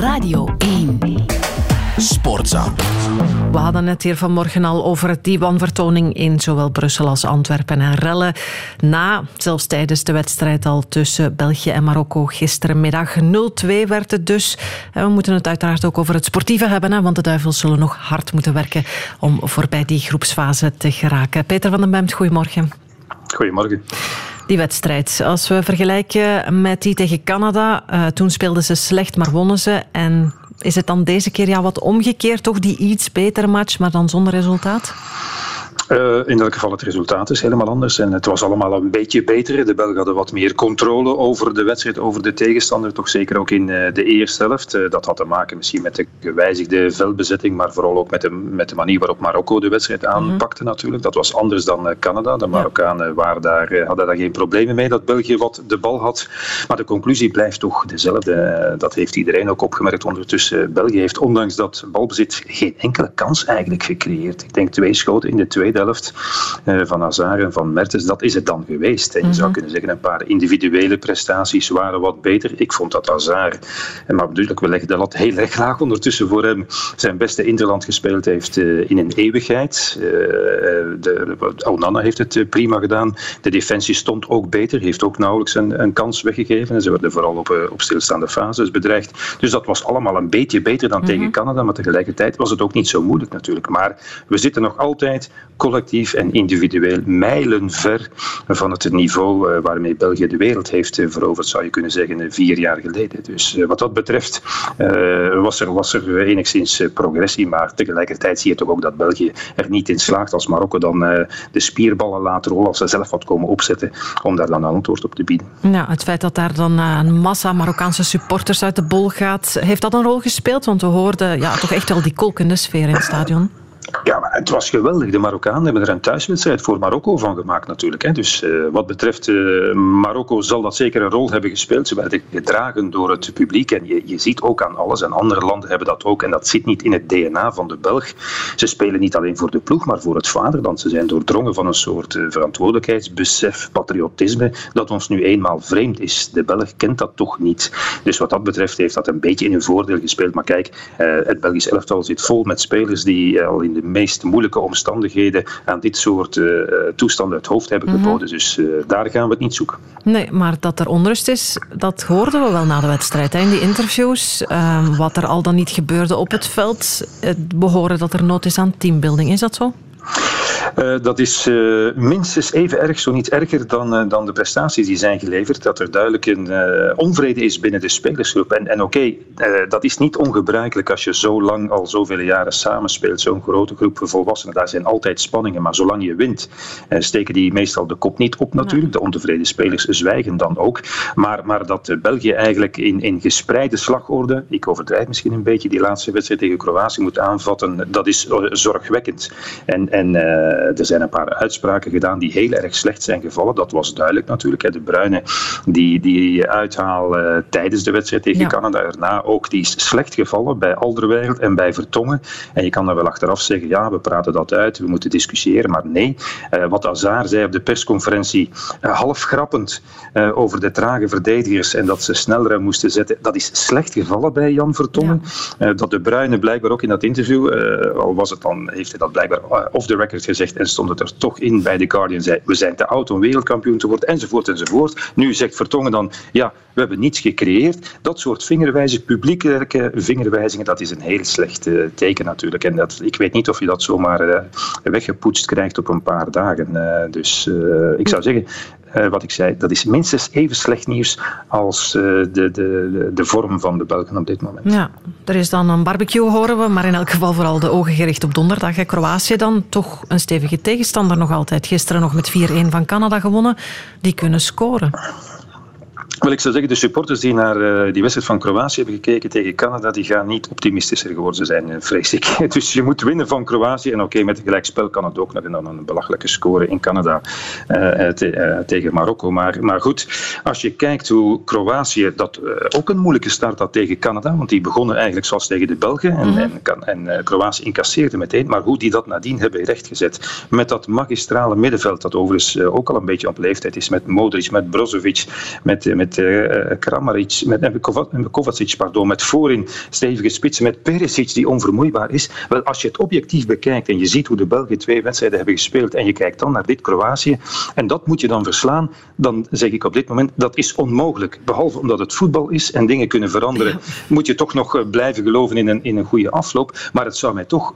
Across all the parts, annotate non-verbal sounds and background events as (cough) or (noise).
Radio 1. Sportza. We hadden het hier vanmorgen al over die wanvertoning in zowel Brussel als Antwerpen en rellen. Na, zelfs tijdens de wedstrijd al tussen België en Marokko gisterenmiddag 0-2 werd het dus. En we moeten het uiteraard ook over het sportieve hebben, want de Duivels zullen nog hard moeten werken om voorbij die groepsfase te geraken. Peter van den Bemt, goedemorgen. Goedemorgen. Die wedstrijd, als we vergelijken met die tegen Canada, uh, toen speelden ze slecht, maar wonnen ze. En is het dan deze keer ja, wat omgekeerd, toch die iets betere match, maar dan zonder resultaat? Uh, in elk geval, het resultaat is helemaal anders. En het was allemaal een beetje beter. De Belgen hadden wat meer controle over de wedstrijd, over de tegenstander. Toch zeker ook in uh, de eerste helft. Uh, dat had te maken misschien met de gewijzigde veldbezetting, maar vooral ook met de, met de manier waarop Marokko de wedstrijd aanpakte mm -hmm. natuurlijk. Dat was anders dan Canada. De Marokkanen waren daar, hadden daar geen problemen mee dat België wat de bal had. Maar de conclusie blijft toch dezelfde. dat heeft iedereen ook opgemerkt ondertussen. België heeft ondanks dat balbezit geen enkele kans eigenlijk gecreëerd. Ik denk twee schoten in de tweede helft uh, van Hazard en van Mertens, dat is het dan geweest. En je zou kunnen zeggen, een paar individuele prestaties waren wat beter. Ik vond dat Hazard, en maar natuurlijk, we leggen de lat heel erg laag ondertussen voor hem, zijn beste interland gespeeld heeft uh, in een eeuwigheid. De, Onana heeft het prima gedaan. De defensie stond ook beter, heeft ook nauwelijks een, een kans weggegeven. En ze werden vooral op, op stilstaande fases bedreigd. Dus dat was allemaal een beetje beter dan mm -hmm. tegen Canada, maar tegelijkertijd was het ook niet zo moeilijk natuurlijk. Maar we zitten nog altijd collectief en individueel mijlenver van het niveau uh, waarmee België de wereld heeft veroverd, zou je kunnen zeggen, vier jaar geleden. Dus uh, wat dat betreft was, er, was er enigszins progressie, maar tegelijkertijd zie je toch ook dat België er niet in slaagt als Marokko dan de spierballen laat rollen, als ze zelf wat komen opzetten, om daar dan een antwoord op te bieden. Ja, het feit dat daar dan een massa Marokkaanse supporters uit de bol gaat, heeft dat een rol gespeeld? Want we hoorden ja, toch echt wel die kolkende sfeer in het stadion. Ja, het was geweldig. De Marokkanen hebben er een thuiswedstrijd voor Marokko van gemaakt natuurlijk. Hè. Dus uh, wat betreft uh, Marokko zal dat zeker een rol hebben gespeeld. Ze werden gedragen door het publiek. En je, je ziet ook aan alles, en andere landen hebben dat ook. En dat zit niet in het DNA van de Belg. Ze spelen niet alleen voor de ploeg, maar voor het vaderland. Ze zijn doordrongen van een soort uh, verantwoordelijkheidsbesef, patriotisme, dat ons nu eenmaal vreemd is. De Belg kent dat toch niet. Dus wat dat betreft heeft dat een beetje in hun voordeel gespeeld. Maar kijk, het Belgisch elftal zit vol met spelers die al in de meest moeilijke omstandigheden aan dit soort uh, toestanden het hoofd hebben geboden. Mm -hmm. Dus uh, daar gaan we het niet zoeken. Nee, maar dat er onrust is, dat hoorden we wel na de wedstrijd. Hè? In die interviews, uh, wat er al dan niet gebeurde op het veld. We horen dat er nood is aan teambuilding. Is dat zo? Uh, dat is uh, minstens even erg, zo niet erger dan, uh, dan de prestaties die zijn geleverd. Dat er duidelijk een onvrede is binnen de spelersgroep. En, en oké, dat is niet ongebruikelijk als je zo lang, al zoveel jaren samenspeelt. Zo'n grote groep volwassenen, daar zijn altijd spanningen. Maar zolang je wint, steken die meestal de kop niet op natuurlijk. De ontevreden spelers zwijgen dan ook. Maar, maar dat België eigenlijk in, in gespreide slagorde, ik overdrijf misschien een beetje, die laatste wedstrijd tegen Kroatië moet aanvatten, dat is zorgwekkend. En, en er zijn een paar uitspraken gedaan die heel erg slecht zijn gevallen. Dat was duidelijk natuurlijk. De Bruine, die, die uithaal uh, tijdens de wedstrijd tegen ja. Canada, erna ook, die is slecht gevallen bij Alderweireld en bij Vertongen. En je kan dan wel achteraf zeggen, ja, we praten dat uit, we moeten discussiëren. Maar nee, uh, wat Azar zei op de persconferentie, uh, half grappend over de trage verdedigers en dat ze sneller moesten zetten, dat is slecht gevallen bij Jan Vertongen. Ja. dat de Bruine blijkbaar ook in dat interview, al was het dan, heeft hij dat blijkbaar off the record gezegd, en stond het er toch in bij The Guardian, zei we zijn te oud om wereldkampioen te worden, enzovoort, enzovoort. Nu zegt Vertongen dan, ja, we hebben niets gecreëerd. Dat soort vingerwijzingen, publieke vingerwijzingen, dat is een heel slecht uh, teken natuurlijk. En dat, ik weet niet of je dat zomaar uh, weggepoetst krijgt op een paar dagen. Uh, dus ik zou zeggen, uh, wat ik zei, dat is minstens even slecht nieuws als uh, de, de, de vorm van de Belgen op dit moment. Ja, er is dan een barbecue, horen we, maar in elk geval vooral de ogen gericht op donderdag. Kroatië dan, toch een stevige tegenstander nog altijd. Gisteren nog met 4-1 van Canada gewonnen. Die kunnen scoren. Wel, ik zou zeggen, de supporters die naar uh, die wedstrijd van Kroatië hebben gekeken tegen Canada, die gaan niet optimistischer geworden zijn, vrees ik. (laughs) Dus je moet winnen van Kroatië. En oké, okay, met een gelijkspel kan het ook nog. En dan een belachelijke score in Canada uh, te, uh, tegen Marokko. Maar, maar goed, als je kijkt hoe Kroatië dat ook een moeilijke start had tegen Canada, want die begonnen eigenlijk zoals tegen de Belgen. En, en, en Kroatië incasseerde meteen. Maar hoe die dat nadien hebben rechtgezet. Met dat magistrale middenveld, dat overigens ook al een beetje op leeftijd is. Met Modric, met Brozovic, met, met met uh, Kramaric, met Kovacic, pardon, met voorin stevige spitsen, met Perisic die onvermoeibaar is. Wel, als je het objectief bekijkt en je ziet hoe de Belgen twee wedstrijden hebben gespeeld en je kijkt dan naar dit Kroatië en dat moet je dan verslaan, dan zeg ik op dit moment dat is onmogelijk. Behalve omdat het voetbal is en dingen kunnen veranderen, moet je toch nog blijven geloven in een, in een goede afloop. Maar het zou mij toch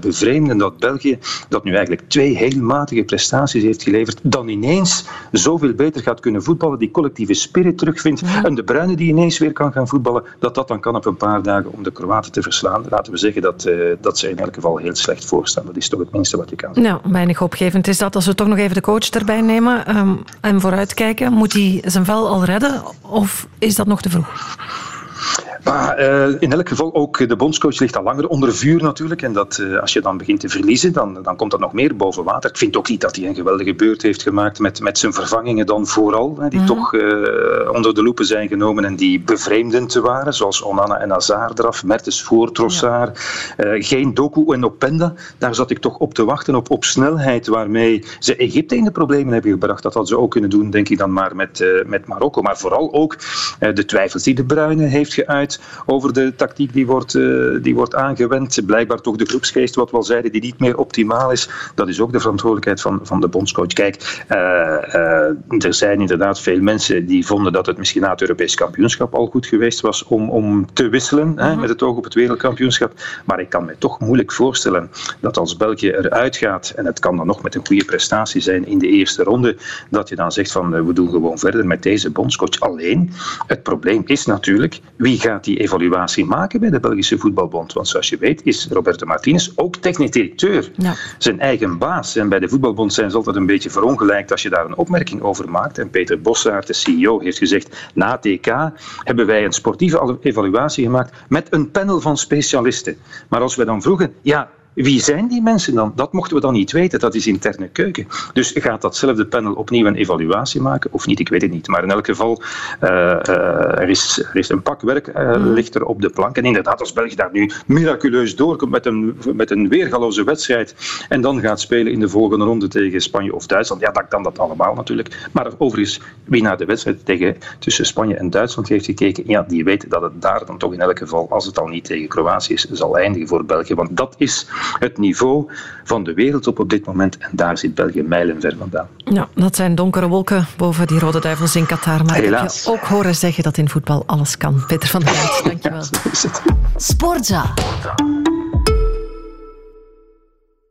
bevreemden dat België, dat nu eigenlijk twee heel matige prestaties heeft geleverd, dan ineens zoveel beter gaat kunnen voetballen, die collectieve spirit terugvindt en de Bruine die ineens weer kan gaan voetballen, dat dat dan kan op een paar dagen om de Kroaten te verslaan. Laten we zeggen dat, uh, dat ze in elk geval heel slecht voorstaan. Dat is toch het minste wat je kan zeggen. Nou, weinig hoopgevend is dat. Als we toch nog even de coach erbij nemen um, en vooruitkijken, moet hij zijn vel al redden of is dat nog te vroeg? Maar uh, in elk geval ook de bondscoach ligt al langer onder vuur natuurlijk. En dat, uh, als je dan begint te verliezen, dan, dan komt dat nog meer boven water. Ik vind ook niet dat hij een geweldige beurt heeft gemaakt met, met zijn vervangingen dan vooral. Hè, die mm. toch uh, onder de loepen zijn genomen en die bevreemdend waren. Zoals Onana en Hazard eraf, Mertens voor, Trossard. Ja. geen Doku en Openda. Daar zat ik toch op te wachten, op, op snelheid waarmee ze Egypte in de problemen hebben gebracht. Dat hadden ze ook kunnen doen, denk ik dan maar met, met Marokko. Maar vooral ook de twijfels die de Bruyne heeft geuit over de tactiek die wordt, uh, die wordt aangewend. Blijkbaar toch de groepsgeest, wat we al zeiden, die niet meer optimaal is. Dat is ook de verantwoordelijkheid van, van de bondscoach. Kijk, uh, uh, er zijn inderdaad veel mensen die vonden dat het misschien na het Europees kampioenschap al goed geweest was om, om te wisselen, hè, mhm. met het oog op het wereldkampioenschap. Maar ik kan me toch moeilijk voorstellen dat als België eruit gaat, en het kan dan nog met een goede prestatie zijn in de eerste ronde, dat je dan zegt van we doen gewoon verder met deze bondscoach. Alleen, het probleem is natuurlijk, wie gaat die evaluatie maken bij de Belgische Voetbalbond. Want zoals je weet is Roberto Martinez ook technisch directeur, ja. zijn eigen baas. En bij de Voetbalbond zijn ze altijd een beetje verongelijkt als je daar een opmerking over maakt. En Peter Bossaert, de CEO, heeft gezegd, na TK hebben wij een sportieve evaluatie gemaakt met een panel van specialisten. Maar als we dan vroegen, ja, wie zijn die mensen dan? Dat mochten we dan niet weten. Dat is interne keuken. Dus gaat datzelfde panel opnieuw een evaluatie maken of niet? Ik weet het niet. Maar in elk geval, uh, uh, er, is, er is een pak werk uh, ligt er op de plank. En inderdaad, als België daar nu miraculeus doorkomt met een, met een weergaloze wedstrijd en dan gaat spelen in de volgende ronde tegen Spanje of Duitsland, ja, dan kan dat allemaal natuurlijk. Maar overigens, wie naar de wedstrijd tegen, tussen Spanje en Duitsland heeft gekeken, ja, die weet dat het daar dan toch in elk geval, als het al niet tegen Kroatië is, zal eindigen voor België. Want dat is het niveau van de wereldtop op dit moment. En daar zit België mijlenver vandaan. Ja, dat zijn donkere wolken boven die Rode Duivels in Qatar. Maar Helaas. ik heb je ook horen zeggen dat in voetbal alles kan. Peter van der dankjewel. Ja, Sportza.